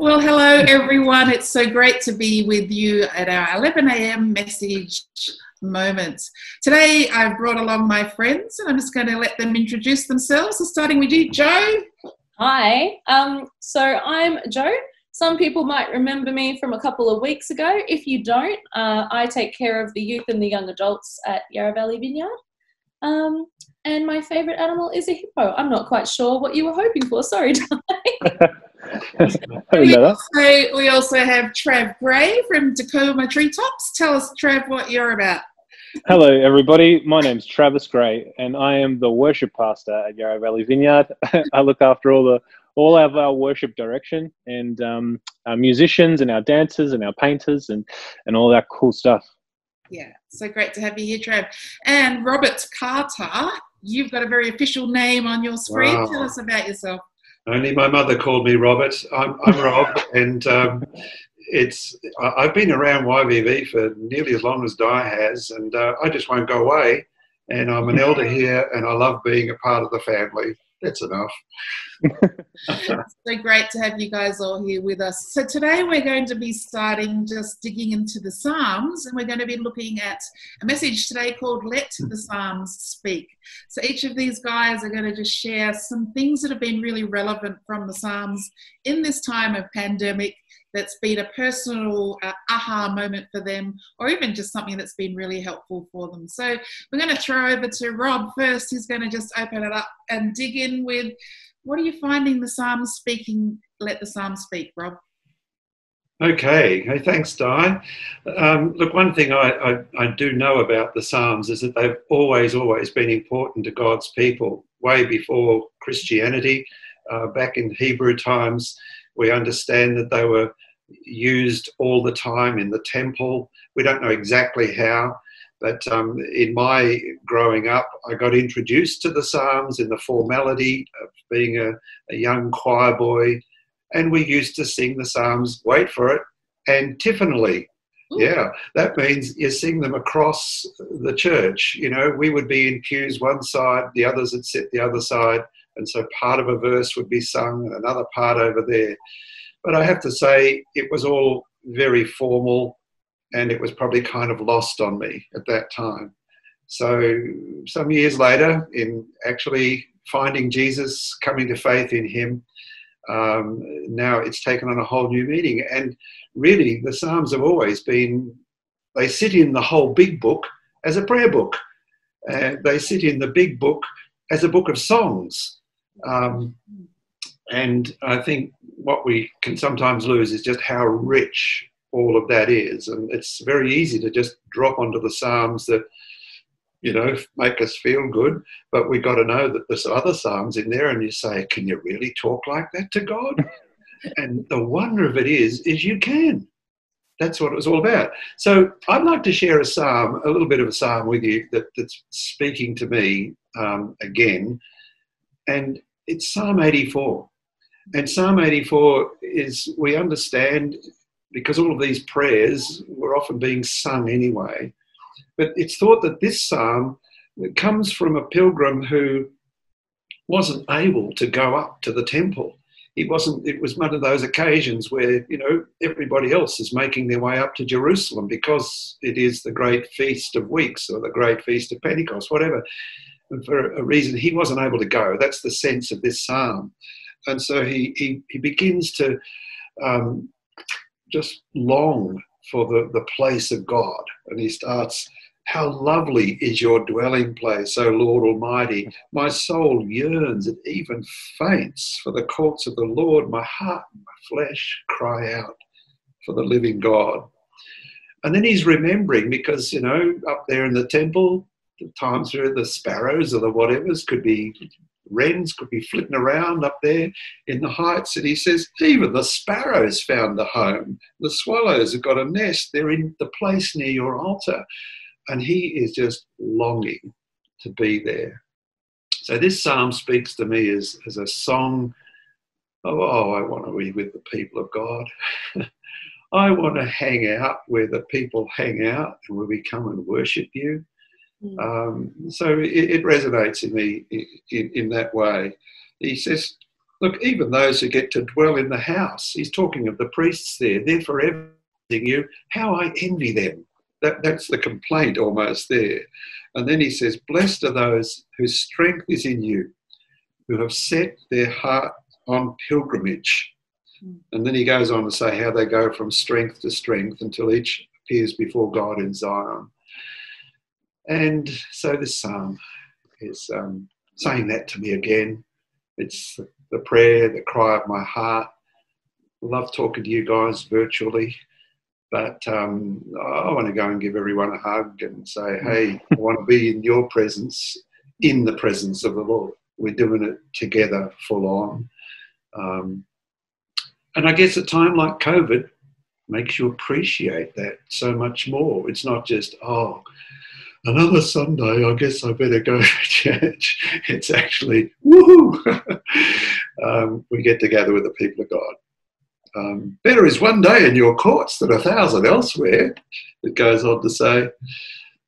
Well, hello everyone. It's so great to be with you at our 11 a.m. message moments. Today I've brought along my friends and I'm just going to let them introduce themselves. So starting with you, Joe. Hi. Um, so I'm Joe. Some people might remember me from a couple of weeks ago. If you don't, uh, I take care of the youth and the young adults at Yarra Valley Vineyard. Um, and my favourite animal is a hippo. I'm not quite sure what you were hoping for. Sorry, we, also, we also have Trav Gray from Tacoma Treetops. Tell us, Trav, what you're about. Hello, everybody. My name is Travis Gray, and I am the worship pastor at Yarra Valley Vineyard. I look after all the all of our worship direction and um, our musicians and our dancers and our painters and and all that cool stuff. Yeah, so great to have you here, Trav. And Robert Carter, you've got a very official name on your screen. Wow. Tell us about yourself. Only my mother called me Robert. I'm, I'm Rob, and um, it's I've been around YVV for nearly as long as Di has, and uh, I just won't go away. And I'm an elder here, and I love being a part of the family. That's enough. so great to have you guys all here with us. So today we're going to be starting just digging into the Psalms, and we're going to be looking at a message today called "Let the Psalms Speak." So each of these guys are going to just share some things that have been really relevant from the Psalms in this time of pandemic that's been a personal uh, aha moment for them, or even just something that's been really helpful for them. So we're going to throw over to Rob first, who's going to just open it up and dig in with what are you finding the Psalms speaking? Let the Psalms speak, Rob. Okay, hey, thanks, Di. Um, look, one thing I, I, I, do know about the Psalms is that they've always, always been important to God's people, way before Christianity. Uh, back in Hebrew times, we understand that they were used all the time in the temple. We don't know exactly how, but um, in my growing up, I got introduced to the Psalms in the formality of being a, a young choir boy, and we used to sing the Psalms, wait for it, antiphonally. Yeah, that means you sing them across the church. You know, we would be in pews one side, the others would sit the other side, and so part of a verse would be sung and another part over there. But I have to say, it was all very formal and it was probably kind of lost on me at that time. So, some years later, in actually finding Jesus, coming to faith in Him, um, now it's taken on a whole new meaning. And really, the Psalms have always been, they sit in the whole big book as a prayer book. and they sit in the big book as a book of songs. Um, and I think what we can sometimes lose is just how rich all of that is. And it's very easy to just drop onto the Psalms that, you know, make us feel good. But we've got to know that there's other Psalms in there, and you say, can you really talk like that to God? and the wonder of it is, is you can. That's what it was all about. So I'd like to share a psalm, a little bit of a psalm with you that, that's speaking to me um, again. And it's Psalm 84. And Psalm 84 is, we understand, because all of these prayers were often being sung anyway, but it's thought that this psalm comes from a pilgrim who wasn't able to go up to the temple. It wasn't, it was one of those occasions where, you know, everybody else is making their way up to Jerusalem because it is the great feast of weeks or the great feast of Pentecost, whatever. For a reason, he wasn't able to go. That's the sense of this psalm and so he he, he begins to um, just long for the, the place of God, and he starts. How lovely is your dwelling place, O Lord Almighty. My soul yearns, it even faints for the courts of the Lord. My heart and my flesh cry out for the living God. And then he's remembering because, you know, up there in the temple, the times where the sparrows or the whatevers could be wrens could be flitting around up there in the heights. And he says, even the sparrows found a home. The swallows have got a nest. They're in the place near your altar. And he is just longing to be there. So this psalm speaks to me as, as a song of, oh, I want to be with the people of God. I want to hang out where the people hang out and where we come and worship you. Mm. Um, so it, it, resonates in me in, in, that way. He says, Look, even those who get to dwell in the house, he's talking of the priests there, they're forever you. How I envy them. That, that's the complaint almost there. And then he says, Blessed are those whose strength is in you, who have set their heart on pilgrimage. Hmm. And then he goes on to say how they go from strength to strength until each appears before God in Zion. And so this psalm is um, saying that to me again. It's the prayer, the cry of my heart. Love talking to you guys virtually. But um, I want to go and give everyone a hug and say, hey, I want to be in your presence, in the presence of the Lord. We're doing it together, full on. Um, and I guess a time like COVID makes you appreciate that so much more. It's not just, oh, another Sunday, I guess I better go to church. It's actually, woohoo! um, we get together with the people of God. Um, better is one day in your courts than a thousand elsewhere, it goes on to say.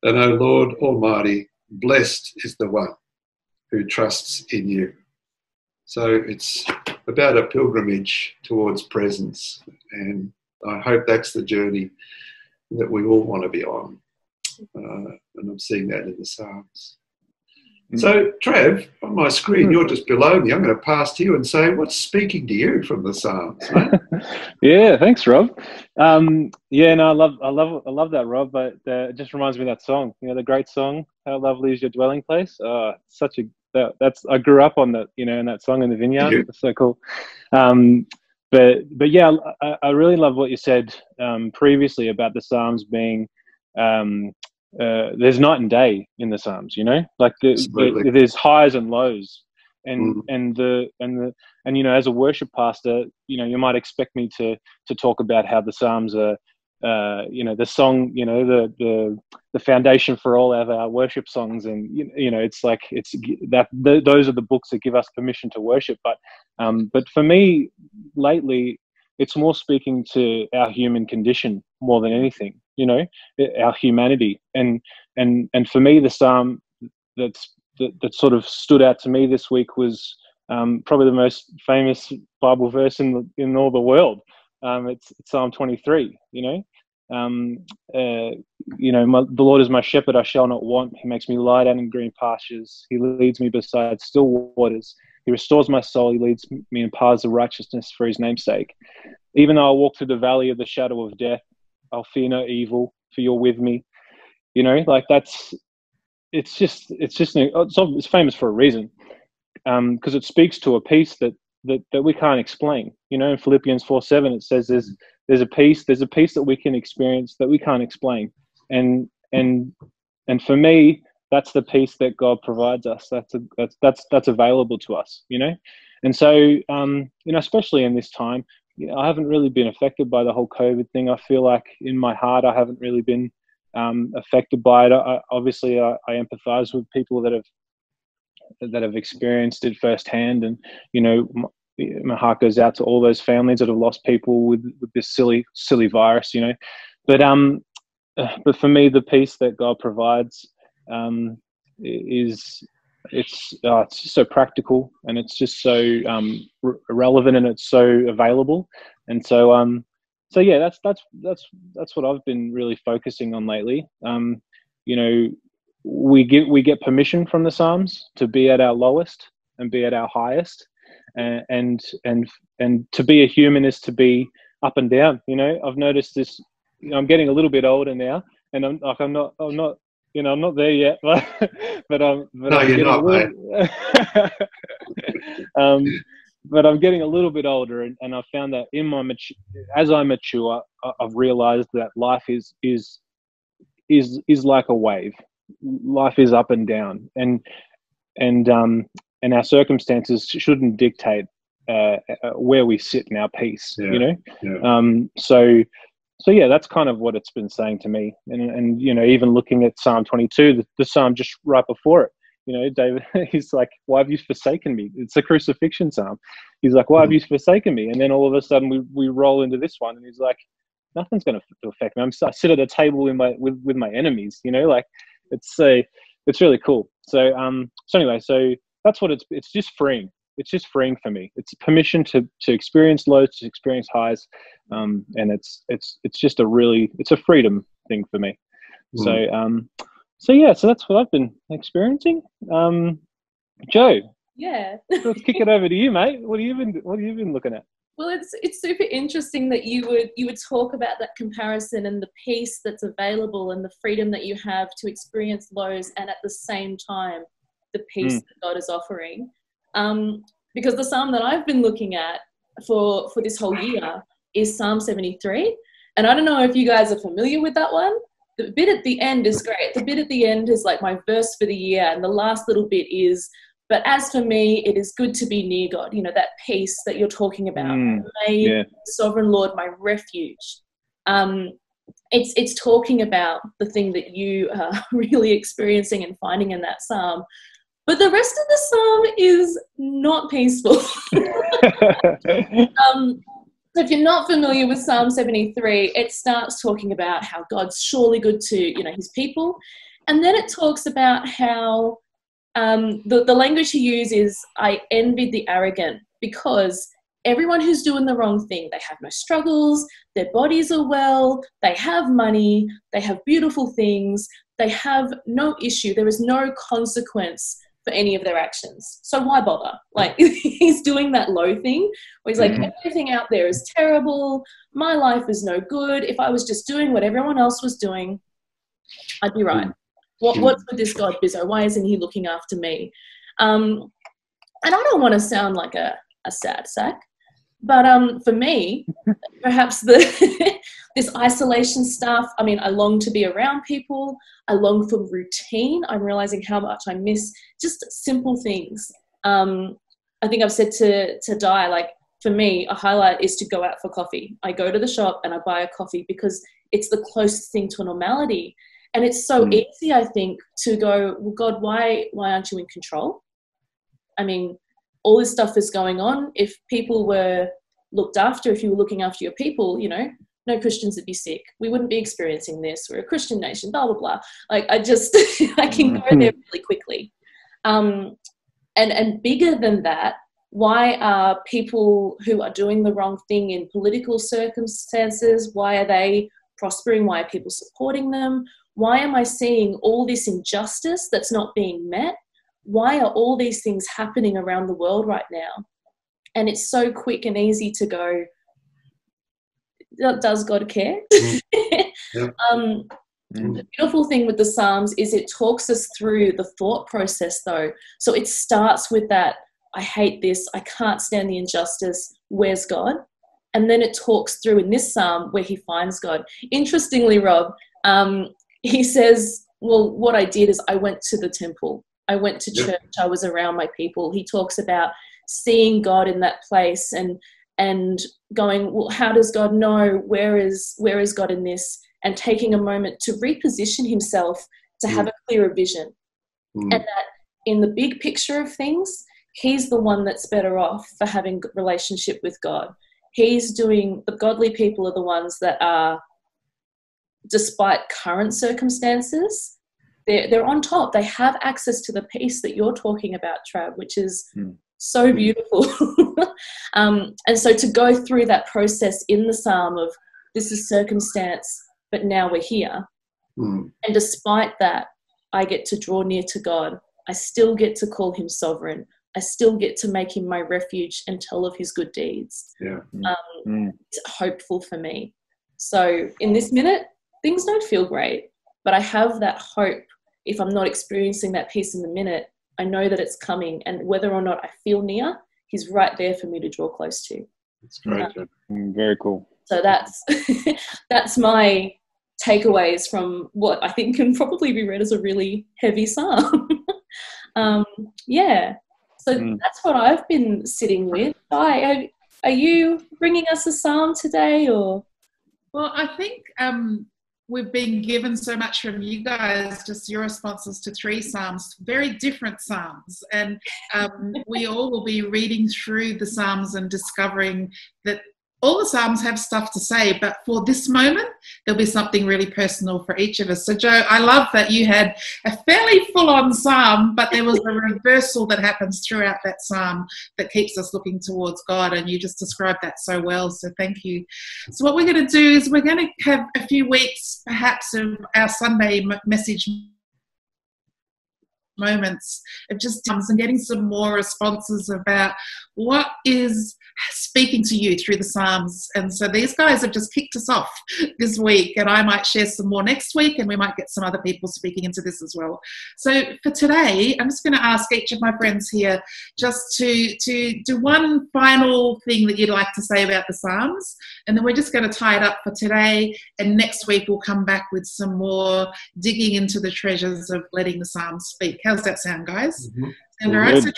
And O Lord Almighty, blessed is the one who trusts in you. So it's about a pilgrimage towards presence. And I hope that's the journey that we all want to be on. Uh, and I'm seeing that in the Psalms. So, Trav, on my screen, you're just below me. I'm going to pass to you and say, what's speaking to you from the Psalms? yeah, thanks, Rob. Um, yeah, no, I love, I love, I love that, Rob. But uh, it just reminds me of that song. You know, the great song, "How Lovely Is Your Dwelling Place." Oh, such a that, that's I grew up on that. You know, in that song in the vineyard. It's so cool. Um, but but yeah, I, I, really love what you said um, previously about the Psalms being um, uh, there's night and day in the Psalms. You know, like the, the, there's highs and lows, and mm. and the and the and you know, as a worship pastor, you know, you might expect me to to talk about how the Psalms are. Uh, you know the song you know the the the foundation for all of our worship songs and you know it's like it's that the, those are the books that give us permission to worship but um but for me lately it's more speaking to our human condition more than anything you know our humanity. And and and for me the psalm that's that, that sort of stood out to me this week was um, probably the most famous bible verse in the, in all the world. Um, it's, it's, psalm 23 you know? Um, uh, you know my, the lord is my shepherd i shall not want. He makes me lie down in green pastures. He leads me beside still waters. He restores my soul. He leads me in paths of righteousness for his name's sake. Even though i walk through the valley of the shadow of death I'll fear no evil, for you're with me. You know, like that's it's just it's just it's, it's famous for a reason because um, it speaks to a peace that, that that we can't explain. You know, in Philippians four seven it says there's there's a peace there's a peace that we can experience that we can't explain, and and and for me that's the peace that God provides us. That's a, that's that's that's available to us. You know, and so um, you know especially in this time you know, I haven't really been affected by the whole COVID thing. I feel like in my heart, I haven't really been um, affected by it. I, obviously, I, I empathise with people that have that have experienced it firsthand, and you know, my, my, heart goes out to all those families that have lost people with, with this silly, silly virus. You know, but um, but for me, the peace that God provides um, is it's uh, it's just so practical and it's just so um, re- relevant and it's so available. And so um so yeah that's that's that's that's what I've been really focusing on lately. Um you know we get we get permission from the psalms to be at our lowest and be at our highest and and and, and to be a human is to be up and down you know. I've noticed this you know, I'm getting a little bit older now and I'm like I'm not I'm not you know, I'm not there yet, but but um, but no, I'm you're not, little, um, but I'm getting a little bit older, and, and I found that in my mature, as I mature, I've realised that life is is is is like a wave. Life is up and down, and and um and our circumstances shouldn't dictate uh, uh where we sit in our peace. Yeah, you know, yeah. um, so so yeah, that's kind of what it's been saying to me. And and you know, even looking at Psalm 22, the, the psalm just right before it, you know, David, he's like, "Why have you forsaken me?" It's a crucifixion psalm. He's like, "Why have you forsaken me?" And then all of a sudden, we we roll into this one, and he's like, "Nothing's going to affect me. I'm, I sit at a table in my with with my enemies." You know, like it's a it's really cool. So um so anyway, so that's what it's it's just freeing. It's just freeing for me. It's permission to to experience lows, to experience highs, um, and it's it's it's just a really it's a freedom thing for me. Mm. So um, so yeah, so that's what I've been experiencing. Um, Joe, yeah, let's kick it over to you, mate. What have you been What have you been looking at? Well, it's it's super interesting that you would you would talk about that comparison and the peace that's available and the freedom that you have to experience lows and at the same time the peace mm. that God is offering. Um, because the psalm that I've been looking at for for this whole year is Psalm 73, and I don't know if you guys are familiar with that one. The bit at the end is great. The bit at the end is like my verse for the year, and the last little bit is but as for me, it is good to be near God. You know, that peace that you're talking about. Mm, yeah. sovereign Lord, my refuge. Um, it's, it's talking about the thing that you are really experiencing and finding in that psalm. But the rest of the psalm is not peaceful. um, if you're not familiar with Psalm 73, it starts talking about how God's surely good to you know his people, and then it talks about how um, the, the language he uses is I envied the arrogant because everyone who's doing the wrong thing, they have no struggles, their bodies are well, they have money, they have beautiful things, they have no issue, there is no consequence for any of their actions. So why bother? Like he's doing that low thing where he's like, mm-hmm. everything out there is terrible, my life is no good. If I was just doing what everyone else was doing, I'd be right. What, what's with this God Bizzo? Why isn't he looking after me? Um, and I don't want to sound like a, a sad sack, but um, for me, perhaps the this isolation stuff. I mean, I long to be around people. I long for routine. I'm realizing how much I miss just simple things. Um, I think I've said to to Di like for me, a highlight is to go out for coffee. I go to the shop and I buy a coffee because it's the closest thing to a normality. And it's so mm. easy, I think, to go, well, God, why, why aren't you in control? I mean, all this stuff is going on. If people were looked after, if you were looking after your people, you know, no Christians would be sick. We wouldn't be experiencing this. We're a Christian nation, blah, blah, blah. Like, I just, I can go there mm-hmm. really quickly. Um, and, and bigger than that, why are people who are doing the wrong thing in political circumstances, why are they prospering? Why are people supporting them? Why am I seeing all this injustice that's not being met? Why are all these things happening around the world right now? And it's so quick and easy to go, does God care? Mm. um, mm. The beautiful thing with the Psalms is it talks us through the thought process, though. So it starts with that I hate this, I can't stand the injustice, where's God? And then it talks through in this psalm where he finds God. Interestingly, Rob, um, he says, Well, what I did is I went to the temple, I went to church, I was around my people. He talks about seeing God in that place and and going, Well, how does God know? Where is where is God in this? And taking a moment to reposition himself to have mm. a clearer vision. Mm. And that in the big picture of things, he's the one that's better off for having relationship with God. He's doing the godly people are the ones that are despite current circumstances, they're, they're on top. They have access to the peace that you're talking about, Trav, which is mm. so hmm. beautiful. um, and so to go through that process in the psalm of this is circumstance, but now we're here. Mm. And despite that, I get to draw near to God. I still get to call him sovereign. I still get to make him my refuge and tell of his good deeds. Yeah. Um, mm. It's hopeful for me. So in this minute, things don't feel great, but I have that hope. If I'm not experiencing that peace in the minute, I know that it's coming, and whether or not I feel near, He's right there for me to draw close to. That's great. Um, very cool. So that's that's my takeaways from what I think can probably be read as a really heavy psalm. um, yeah, so mm. that's what I've been sitting with. Hi, are you bringing us a psalm today, or? Well, I think um, we've been given so much from you guys, just your responses to three Psalms, very different Psalms. And um, we all will be reading through the Psalms and discovering that all the Psalms have stuff to say, but for this moment, there'll be something really personal for each of us. So, Joe, I love that you had a fairly full on Psalm, but there was a reversal that happens throughout that Psalm that keeps us looking towards God. And you just described that so well. So, thank you. So, what we're going to do is we're going to have a few weeks, perhaps, of our Sunday message moments of just comes and getting some more responses about what is speaking to you through the Psalms. And so these guys have just kicked us off this week, and I might share some more next week, and we might get some other people speaking into this as well. So for today, I'm just going to ask each of my friends here just to to do one final thing that you'd like to say about the Psalms, and then we're just going to tie it up for today. And next week we'll come back with some more digging into the treasures of letting the Psalms speak. How's that sound, guys? Mm-hmm. All right. So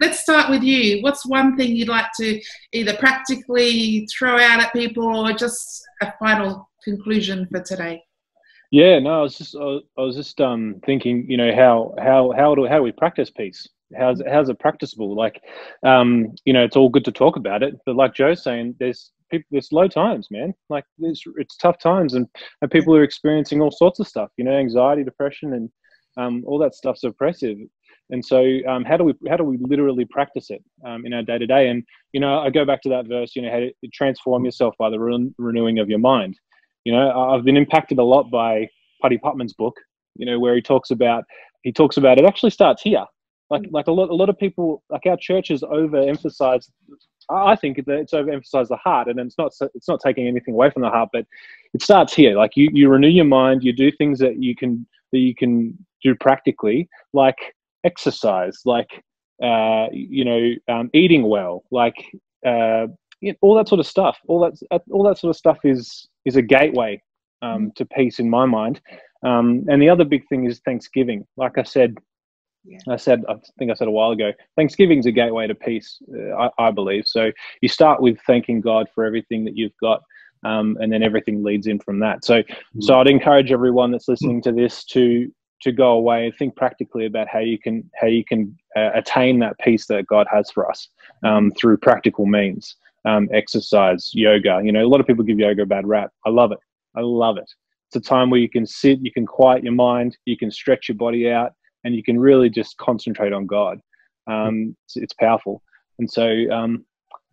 let's start with you. What's one thing you'd like to either practically throw out at people, or just a final conclusion for today? Yeah, no, I was just I was just um, thinking, you know, how how how do how we practice peace? How's how's it practicable? Like, um, you know, it's all good to talk about it, but like Joe's saying, there's people, there's low times, man. Like, there's it's tough times, and, and people are experiencing all sorts of stuff. You know, anxiety, depression, and um, all that stuff's oppressive. And so, um, how do we how do we literally practice it um, in our day to day? And you know, I go back to that verse. You know, how to transform yourself by the re- renewing of your mind. You know, I've been impacted a lot by Putty Putman's book. You know, where he talks about he talks about it actually starts here. Like like a lot a lot of people like our churches overemphasize. I think that it's overemphasized the heart, and it's not it's not taking anything away from the heart, but it starts here. Like you you renew your mind, you do things that you can that you can do practically, like exercise, like uh, you know, um, eating well, like uh, you know, all that sort of stuff. All that all that sort of stuff is is a gateway um, mm. to peace in my mind. Um, and the other big thing is Thanksgiving. Like I said, yeah. I said, I think I said a while ago, Thanksgiving is a gateway to peace, uh, I, I, believe. So you start with thanking God for everything that you've got, um, and then everything leads in from that. So, mm. so I'd encourage everyone that's listening to this to to go away and think practically about how you can how you can uh, attain that peace that God has for us um, through practical means, um, exercise, yoga. You know, a lot of people give yoga a bad rap. I love it. I love it. It's a time where you can sit, you can quiet your mind, you can stretch your body out, and you can really just concentrate on God. Um, it's, it's, powerful, and so um,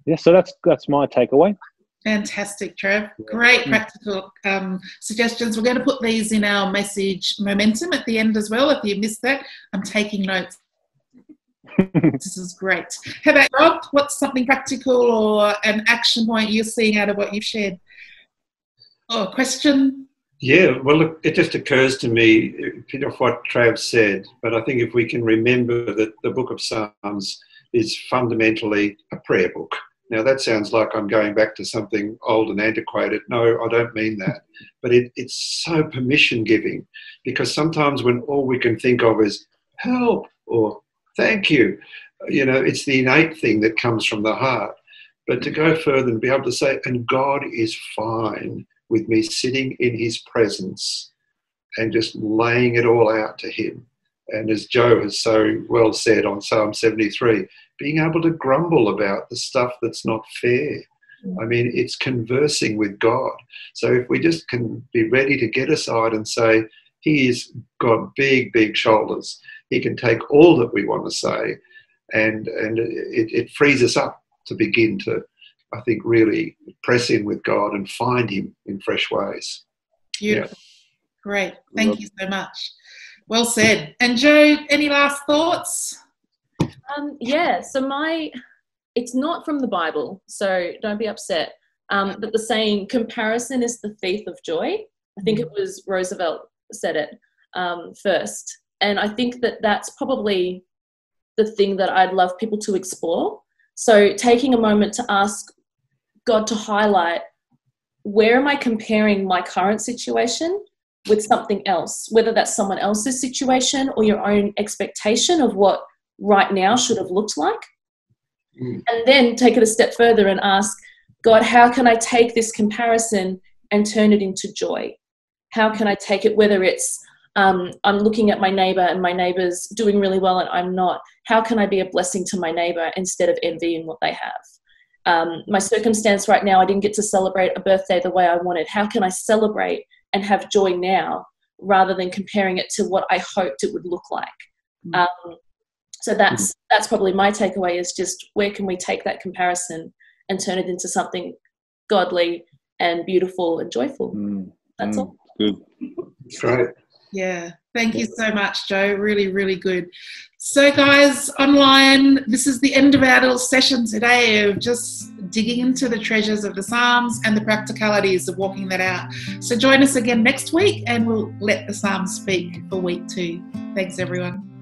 yeah. So that's that's my takeaway. Fantastic, Trev. Great practical um, suggestions. We're going to put these in our message momentum at the end as well. If you missed that, I'm taking notes. this is great. How about Rob? What's something practical or an action point you're seeing out of what you've shared? Oh, question? Yeah, well, look, it just occurs to me, bit of what Trav said, but I think if we can remember that the book of Psalms is fundamentally a prayer book now, that sounds like I'm going back to something old and antiquated. No, I don't mean that. But it, it's so permission giving because sometimes when all we can think of is help or thank you, you know, it's the innate thing that comes from the heart. But to go further and be able to say, and God is fine with me sitting in his presence and just laying it all out to him. And as Joe has so well said on Psalm 73, being able to grumble about the stuff that's not fair. Mm. I mean, it's conversing with God. So if we just can be ready to get aside and say, He's got big, big shoulders. He can take all that we want to say, and and it, it frees us up to begin to, I think, really press in with God and find Him in fresh ways. Beautiful. Yeah. Great. Thank you so much. Well said. And Joe, any last thoughts? Um, yeah, so my, it's not from the Bible, so don't be upset. Um, but the saying, comparison is the thief of joy. I think it was Roosevelt said it um, first. And I think that that's probably the thing that I'd love people to explore. So taking a moment to ask God to highlight where am I comparing my current situation with something else, whether that's someone else's situation or your own expectation of what right now should have looked like. Mm. And then take it a step further and ask, God, how can I take this comparison and turn it into joy? How can I take it, whether it's um, I'm looking at my neighbor and my neighbor's doing really well and I'm not. How can I be a blessing to my neighbor instead of envying what they have? um, my circumstance right now, I didn't get to celebrate a birthday the way I wanted. How can I celebrate and have joy now rather than comparing it to what I hoped it would look like? Mm. Um, so that's that's probably my takeaway is just where can we take that comparison and turn it into something godly and beautiful and joyful. Mm. That's mm. all. Good. That's right. Yeah. Thank you so much, Joe. Really, really good. So, guys, online, this is the end of our little session today of just digging into the treasures of the Psalms and the practicalities of walking that out. So, join us again next week and we'll let the Psalms speak for week two. Thanks, everyone.